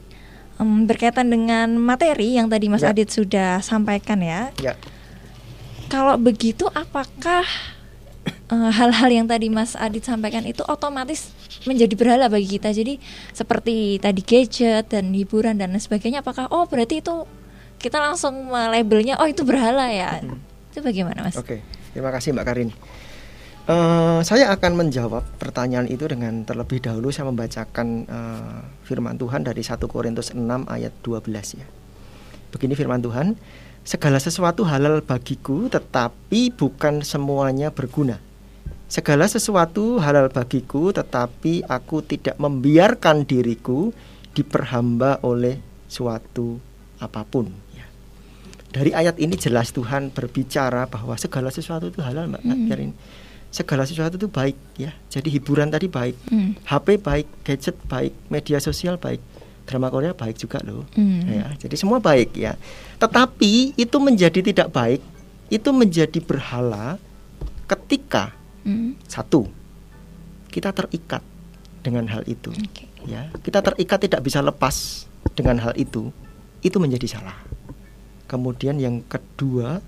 Um, berkaitan dengan materi yang tadi Mas Ya. Adit sudah sampaikan ya. Ya, Kalau begitu, apakah eh, hal-hal yang tadi Mas Adit sampaikan itu otomatis menjadi berhala bagi kita? Jadi seperti tadi gadget dan hiburan dan sebagainya, apakah oh berarti itu kita langsung labelnya oh itu berhala ya? Itu bagaimana Mas? Oke, terima kasih Mbak Karin. Eh, saya akan menjawab pertanyaan itu dengan terlebih dahulu saya membacakan eh, firman Tuhan dari 1 Korintus 6 ayat 12 ya. Begini firman Tuhan, segala sesuatu halal bagiku tetapi bukan semuanya berguna. Segala sesuatu halal bagiku tetapi aku tidak membiarkan diriku diperhamba oleh suatu apa pun ya. Dari ayat ini jelas Tuhan berbicara bahwa segala sesuatu itu halal Mbak Hmm. Karin. Segala sesuatu itu baik ya. Jadi hiburan tadi baik, Hmm. HP baik, gadget baik, media sosial baik, drama Korea baik juga loh. Hmm. Ya, jadi semua baik ya. Tetapi itu menjadi tidak baik, itu menjadi berhala ketika Hmm. satu kita terikat dengan hal itu. Oke. Ya, kita terikat tidak bisa lepas dengan hal itu. Itu menjadi salah. Kemudian yang kedua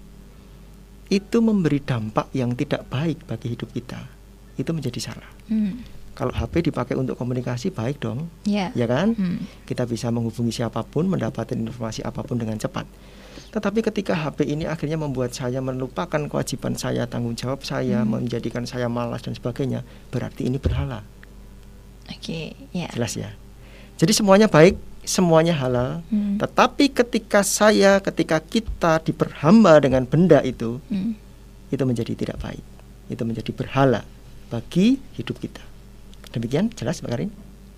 itu memberi dampak yang tidak baik bagi hidup kita. Itu menjadi salah. Hmm. Kalau HP dipakai untuk komunikasi baik dong, Ya. ya kan? Hmm. kita bisa menghubungi siapa pun, mendapatkan informasi apa pun dengan cepat. Tetapi ketika HP ini akhirnya membuat saya melupakan kewajiban saya, tanggung jawab saya, Hmm. menjadikan saya malas dan sebagainya, berarti ini berhala. Oke, ya. Jelas ya. Jadi semuanya baik, semuanya halal. Hmm. Tetapi ketika saya, ketika kita diperhamba dengan benda itu, Hmm. itu menjadi tidak baik. Itu menjadi berhala bagi hidup kita. Demikian jelas Mbak Karin?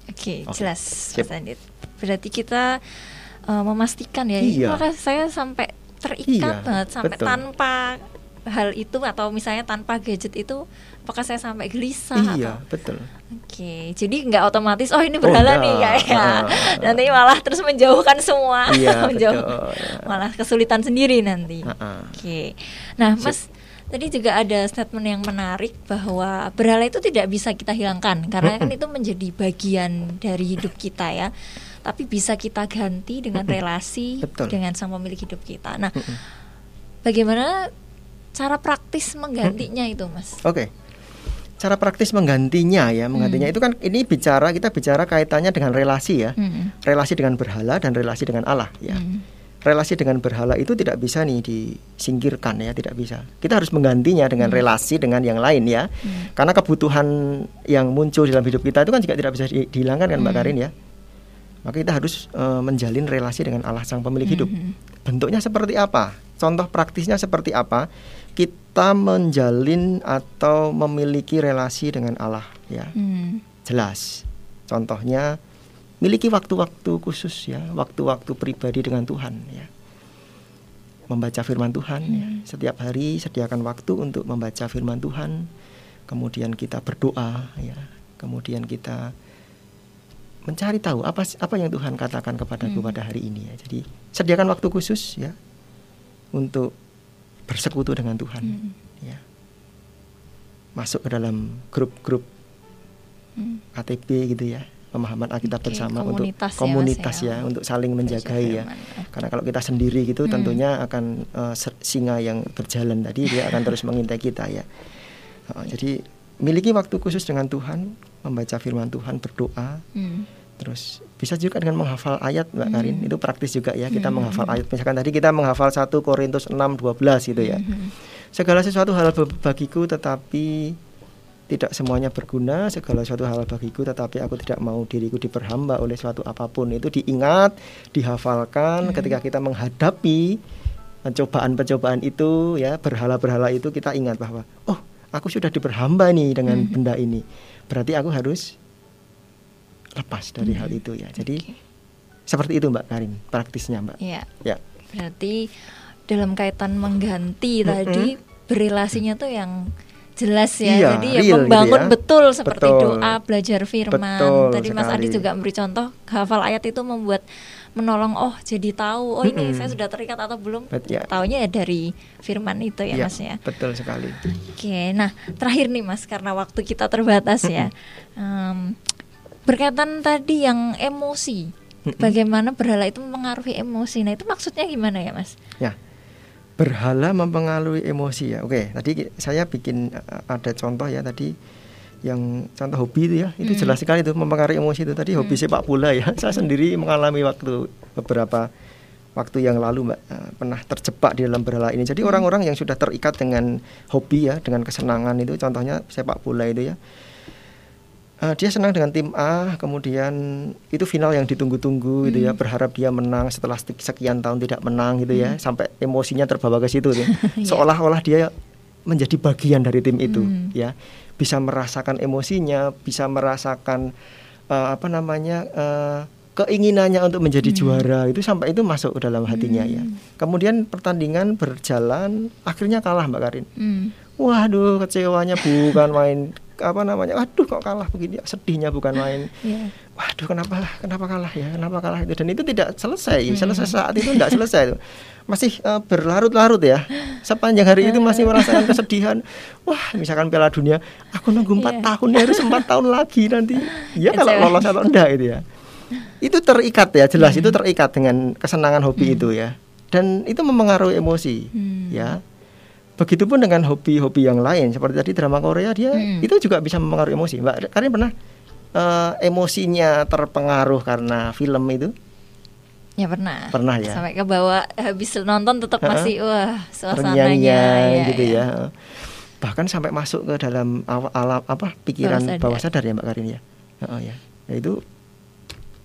Oke, Oke, jelas sip. Mas Andit. Berarti kita uh, memastikan ya, Iya. maka saya sampai terikat Iya, banget sampai betul. tanpa hal itu atau misalnya tanpa gadget itu, apakah saya sampai gelisah? Iya, atau- betul. Oke, jadi nggak otomatis oh ini berhala Oh, nih kayak Ah. nanti malah terus menjauhkan semua, Iya, menjauh betul, ya. malah kesulitan sendiri nanti. Ah-ah. Oke, nah. Mas tadi juga ada statement yang menarik bahwa berhala itu tidak bisa kita hilangkan karena kan itu menjadi bagian dari hidup kita ya. Tapi bisa kita ganti dengan relasi Betul. dengan sang pemilik hidup kita. Nah, bagaimana cara praktis menggantinya itu, Mas? Oke. Cara praktis menggantinya ya, menggantinya Hmm. itu kan ini bicara kita bicara kaitannya dengan relasi ya. Hmm. Relasi dengan berhala dan relasi dengan Allah ya. Hmm. Relasi dengan berhala itu tidak bisa nih disingkirkan ya, tidak bisa. Kita harus menggantinya dengan Hmm. relasi dengan yang lain ya. Hmm. Karena kebutuhan yang muncul dalam hidup kita itu kan juga tidak bisa di- dihilangkan kan Mbak Hmm. Karin ya. Maka kita harus eh, menjalin relasi dengan Allah sang pemilik hidup. Hmm. Bentuknya seperti apa? Contoh praktisnya seperti apa? Kita menjalin atau memiliki relasi dengan Allah ya. Hmm. Jelas. Contohnya miliki waktu-waktu khusus ya, waktu-waktu pribadi dengan Tuhan ya. Membaca firman Tuhan ya. Hmm. Setiap hari sediakan waktu untuk membaca firman Tuhan. Kemudian kita berdoa ya. Kemudian kita mencari tahu apa apa yang Tuhan katakan kepadaku Hmm. pada hari ini ya. Jadi sediakan waktu khusus ya untuk bersekutu dengan Tuhan Hmm. ya. Masuk ke dalam grup-grup Hmm. ATB gitu ya pemahaman Alkitab Oke, bersama komunitas ya, untuk Mas, komunitas ya. ya, untuk saling menjagai ya karena kalau kita sendiri gitu Hmm. tentunya akan ser- singa yang berjalan tadi dia akan terus mengintai kita ya Eh, jadi miliki waktu khusus dengan Tuhan membaca firman Tuhan berdoa Hmm. terus bisa juga dengan menghafal ayat Mbak Hmm. Karin itu praktis juga ya kita Hmm. menghafal ayat misalkan tadi kita menghafal 1 Korintus 6 12 gitu ya Hmm. Segala sesuatu hal bagiku tetapi tidak semuanya berguna, segala sesuatu hal bagiku tetapi aku tidak mau diriku diperhamba oleh suatu apa pun. Itu diingat, dihafalkan Hmm. ketika kita menghadapi pencobaan-pencobaan itu ya, berhala-berhala itu kita ingat bahwa oh, aku sudah diperhamba nih dengan Hmm. benda ini. Berarti aku harus lepas dari Hmm. hal itu ya. Jadi Oke. seperti itu Mbak Karin, praktisnya Mbak. Iya. Ya. Berarti dalam kaitan mengganti mm -hmm. tadi berrelasinya tuh yang jelas ya. Iya, Jadi ya real gitu membangun ya. betul seperti Betul. doa, belajar firman. Betul Tadi Mas sekali. Adi juga memberi contoh hafal ayat itu membuat menolong oh jadi tahu oh ini Mm-mm. saya sudah terikat atau belum. Ya. Taunya ya dari firman itu ya Iya, Mas ya. betul sekali. Oke, nah terakhir nih Mas karena waktu kita terbatas ya. Em, berkaitan tadi yang emosi, bagaimana berhala itu mempengaruhi emosi. Nah itu maksudnya gimana ya Mas? Ya, berhala mempengaruhi emosi ya. Oke, tadi saya bikin uh, ada contoh ya tadi yang contoh hobi itu ya, itu Hmm. jelas sekali itu mempengaruhi emosi itu. Tadi hobi Hmm. sepak bola ya, saya sendiri mengalami waktu beberapa waktu yang lalu mbak uh, pernah terjebak di dalam berhala ini. Jadi Hmm. orang-orang yang sudah terikat dengan hobi ya, dengan kesenangan itu, contohnya sepak bola itu ya. Uh, dia senang dengan tim A, kemudian itu final yang ditunggu-tunggu gitu ya, Hmm. berharap dia menang setelah sek- sekian tahun tidak menang gitu ya, sampai emosinya terbawa ke situ tuh. Iya. Seolah-olah dia menjadi bagian dari tim itu Hmm. ya. Bisa merasakan emosinya, bisa merasakan uh, apa namanya? uh, keinginannya untuk menjadi Hmm. juara itu sampai itu masuk ke dalam hatinya ya. Hmm. Kemudian pertandingan berjalan akhirnya kalah Mbak Karin. Hmm. Waduh, kecewanya bukan main apa namanya? Waduh, kok kalah begini? Sedihnya bukan main. Ya. Waduh, kenapa kenapa kalah ya? Kenapa kalah itu? Dan itu tidak selesai. Hmm. Selesai saat itu tidak selesai itu. Masih eh, berlarut-larut ya. Sepanjang hari itu masih merasakan kesedihan. Wah, misalkan Piala Dunia, aku nunggu empat Iya. tahun harus empat tahun lagi nanti. Ya kalau lolos atau enggak itu ya. Itu terikat ya, jelas Hmm. itu terikat dengan kesenangan hobi itu ya. Dan itu mempengaruhi emosi Hmm. ya. Begitupun dengan hobi-hobi yang lain seperti tadi drama Korea dia Hmm. itu juga bisa mempengaruhi emosi. Mbak Karin pernah eh, emosinya terpengaruh karena film itu? Ya pernah. Pernah ya. Sampai ke bawah habis nonton tetap Ha-ha. masih wah suasananya ya, gitu ya. ya. Bahkan sampai masuk ke dalam awa- alam apa pikiran Bawah sadar. bawah sadar ya Mbak Karin ya. Oh ya. Ya itu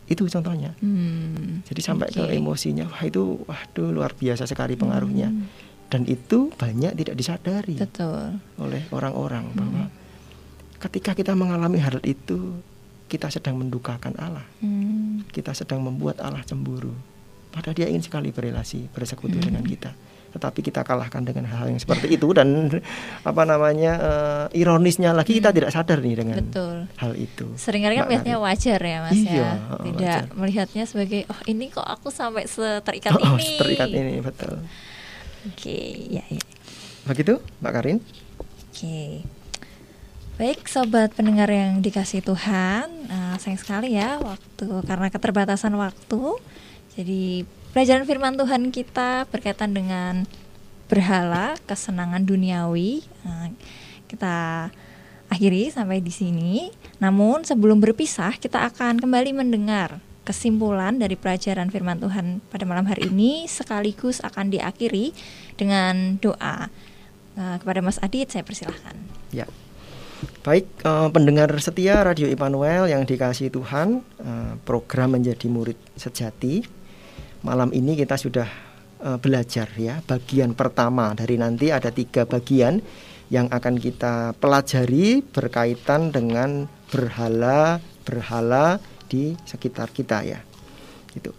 itu contohnya. Hmm. Jadi sampai ke Oke. emosinya wah itu waduh luar biasa sekali pengaruhnya. Hmm. Dan itu banyak tidak disadari Betul. oleh orang-orang Hmm. bahwa ketika kita mengalami hal itu kita sedang mendukakan Allah. Hmm. kita sedang membuat Allah cemburu. Padahal dia ingin sekali berrelasi, bersekutu Hmm. dengan kita. Tetapi kita kalahkan dengan hal yang seperti itu dan apa namanya eh, ironisnya lagi kita Hmm. tidak sadar nih dengan Betul. hal itu. Seringkali kan Karin. wajar ya Mas Iya, ya. oh, Tidak wajar. melihatnya sebagai oh ini kok aku sampai seterikat Oh, ini. terikat ini betul. Oke, ya ya. Begitu, Mbak Karin? Oke. Baik sobat pendengar yang dikasih Tuhan, eh, sayang sekali ya waktu karena keterbatasan waktu. Jadi pelajaran firman Tuhan kita berkaitan dengan berhala, kesenangan duniawi. Eh, kita akhiri sampai di sini. Namun sebelum berpisah, kita akan kembali mendengar kesimpulan dari pelajaran firman Tuhan pada malam hari ini sekaligus akan diakhiri dengan doa. Eh, kepada Mas Adit saya persilahkan. Ya. Baik, eh, pendengar setia Radio Immanuel yang dikasih Tuhan, eh, program menjadi murid sejati. Malam ini kita sudah eh, belajar ya, bagian pertama dari nanti ada tiga bagian yang akan kita pelajari berkaitan dengan berhala-berhala di sekitar kita ya. Gitu.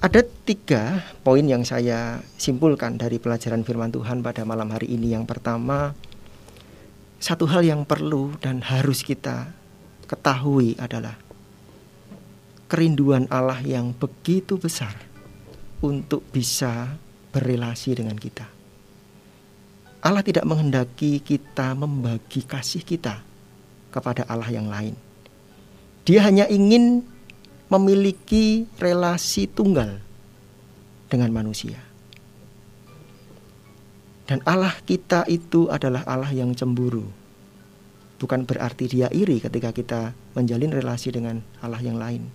Ada tiga poin yang saya simpulkan dari pelajaran firman Tuhan pada malam hari ini. Yang pertama, satu hal yang perlu dan harus kita ketahui adalah kerinduan Allah yang begitu besar untuk bisa berrelasi dengan kita. Allah tidak menghendaki kita membagi kasih kita kepada Allah yang lain. Dia hanya ingin memiliki relasi tunggal dengan manusia. Dan Allah kita itu adalah Allah yang cemburu. Bukan berarti dia iri ketika kita menjalin relasi dengan Allah yang lain.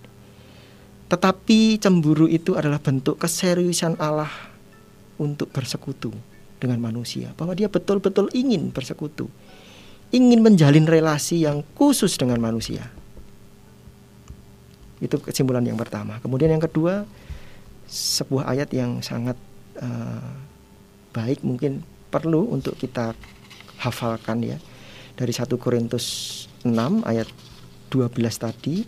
Tetapi cemburu itu adalah bentuk keseriusan Allah untuk bersekutu dengan manusia. Bahwa dia betul-betul ingin bersekutu. Ingin menjalin relasi yang khusus dengan manusia. Itu kesimpulan yang pertama. Kemudian yang kedua, sebuah ayat yang sangat uh, baik mungkin perlu untuk kita hafalkan ya. Dari 1 Korintus 6 ayat 12 tadi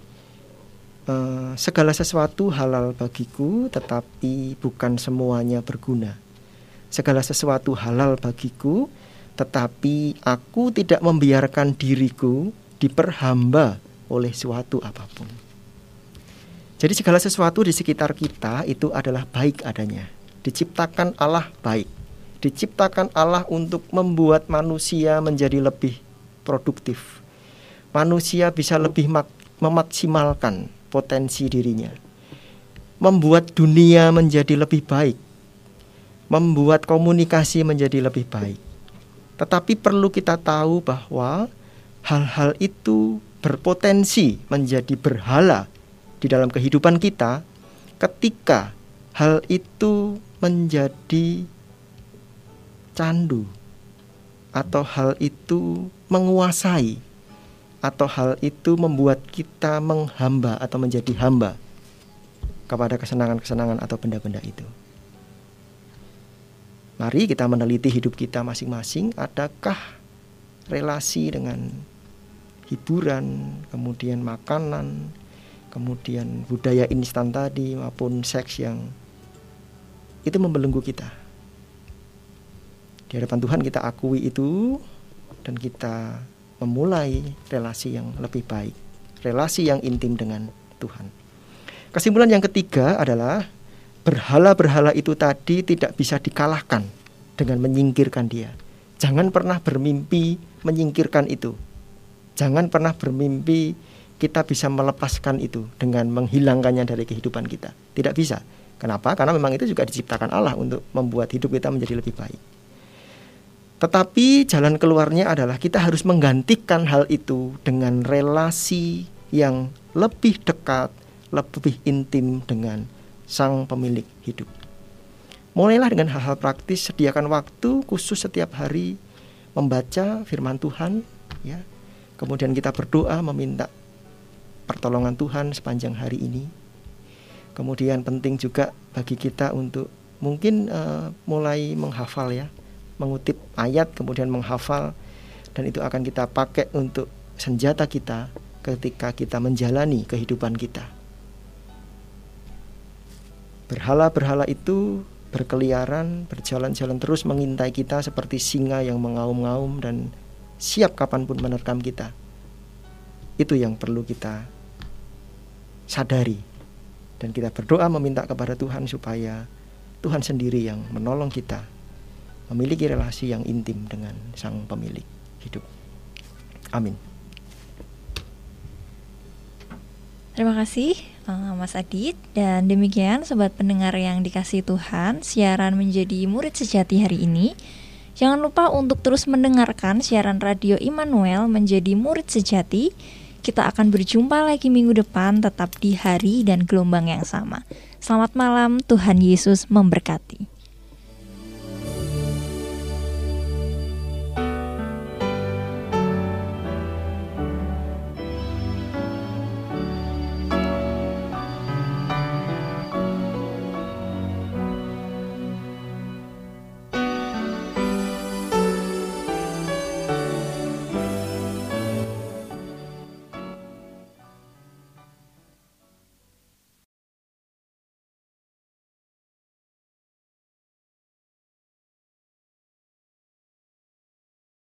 uh, segala sesuatu halal bagiku, tetapi bukan semuanya berguna. Segala sesuatu halal bagiku, tetapi aku tidak membiarkan diriku diperhamba oleh suatu apa pun. Jadi segala sesuatu di sekitar kita itu adalah baik adanya. Diciptakan Allah baik. Diciptakan Allah untuk membuat manusia menjadi lebih produktif. Manusia bisa lebih memaksimalkan potensi dirinya. Membuat dunia menjadi lebih baik. Membuat komunikasi menjadi lebih baik. Tetapi perlu kita tahu bahwa hal-hal itu berpotensi menjadi berhala di dalam kehidupan kita ketika hal itu menjadi candu atau hal itu menguasai atau hal itu membuat kita menghamba atau menjadi hamba kepada kesenangan-kesenangan atau benda-benda itu. Mari kita meneliti hidup kita masing-masing, adakah relasi dengan hiburan, kemudian makanan, kemudian budaya instan tadi maupun seks yang itu membelenggu kita. Di hadapan Tuhan kita akui itu dan kita memulai relasi yang lebih baik, relasi yang intim dengan Tuhan. Kesimpulan yang ketiga adalah berhala-berhala itu tadi tidak bisa dikalahkan dengan menyingkirkan dia. Jangan pernah bermimpi menyingkirkan itu. Jangan pernah bermimpi kita bisa melepaskan itu dengan menghilangkannya dari kehidupan kita. Tidak bisa. Kenapa? Karena memang itu juga diciptakan Allah untuk membuat hidup kita menjadi lebih baik. Tetapi jalan keluarnya adalah kita harus menggantikan hal itu dengan relasi yang lebih dekat, lebih intim dengan sang pemilik hidup. Mulailah dengan hal-hal praktis, sediakan waktu khusus setiap hari membaca firman Tuhan, ya, Kemudian kita berdoa meminta pertolongan Tuhan sepanjang hari ini. Kemudian penting juga bagi kita untuk mungkin uh, mulai menghafal ya, mengutip ayat kemudian menghafal dan itu akan kita pakai untuk senjata kita ketika kita menjalani kehidupan kita. Berhala-berhala itu berkeliaran, berjalan-jalan terus mengintai kita seperti singa yang mengaum-ngaum dan siap kapan pun menerkam kita. Itu yang perlu kita sadari. Dan kita berdoa meminta kepada Tuhan supaya Tuhan sendiri yang menolong kita memiliki relasi yang intim dengan Sang Pemilik hidup. Amin. Terima kasih eh, Mas Adit dan demikian sobat pendengar yang dikasih Tuhan, siaran menjadi murid sejati hari ini Jangan lupa untuk terus mendengarkan siaran radio Immanuel menjadi murid sejati. Kita akan berjumpa lagi minggu depan tetap di hari dan gelombang yang sama. Selamat malam, Tuhan Yesus memberkati.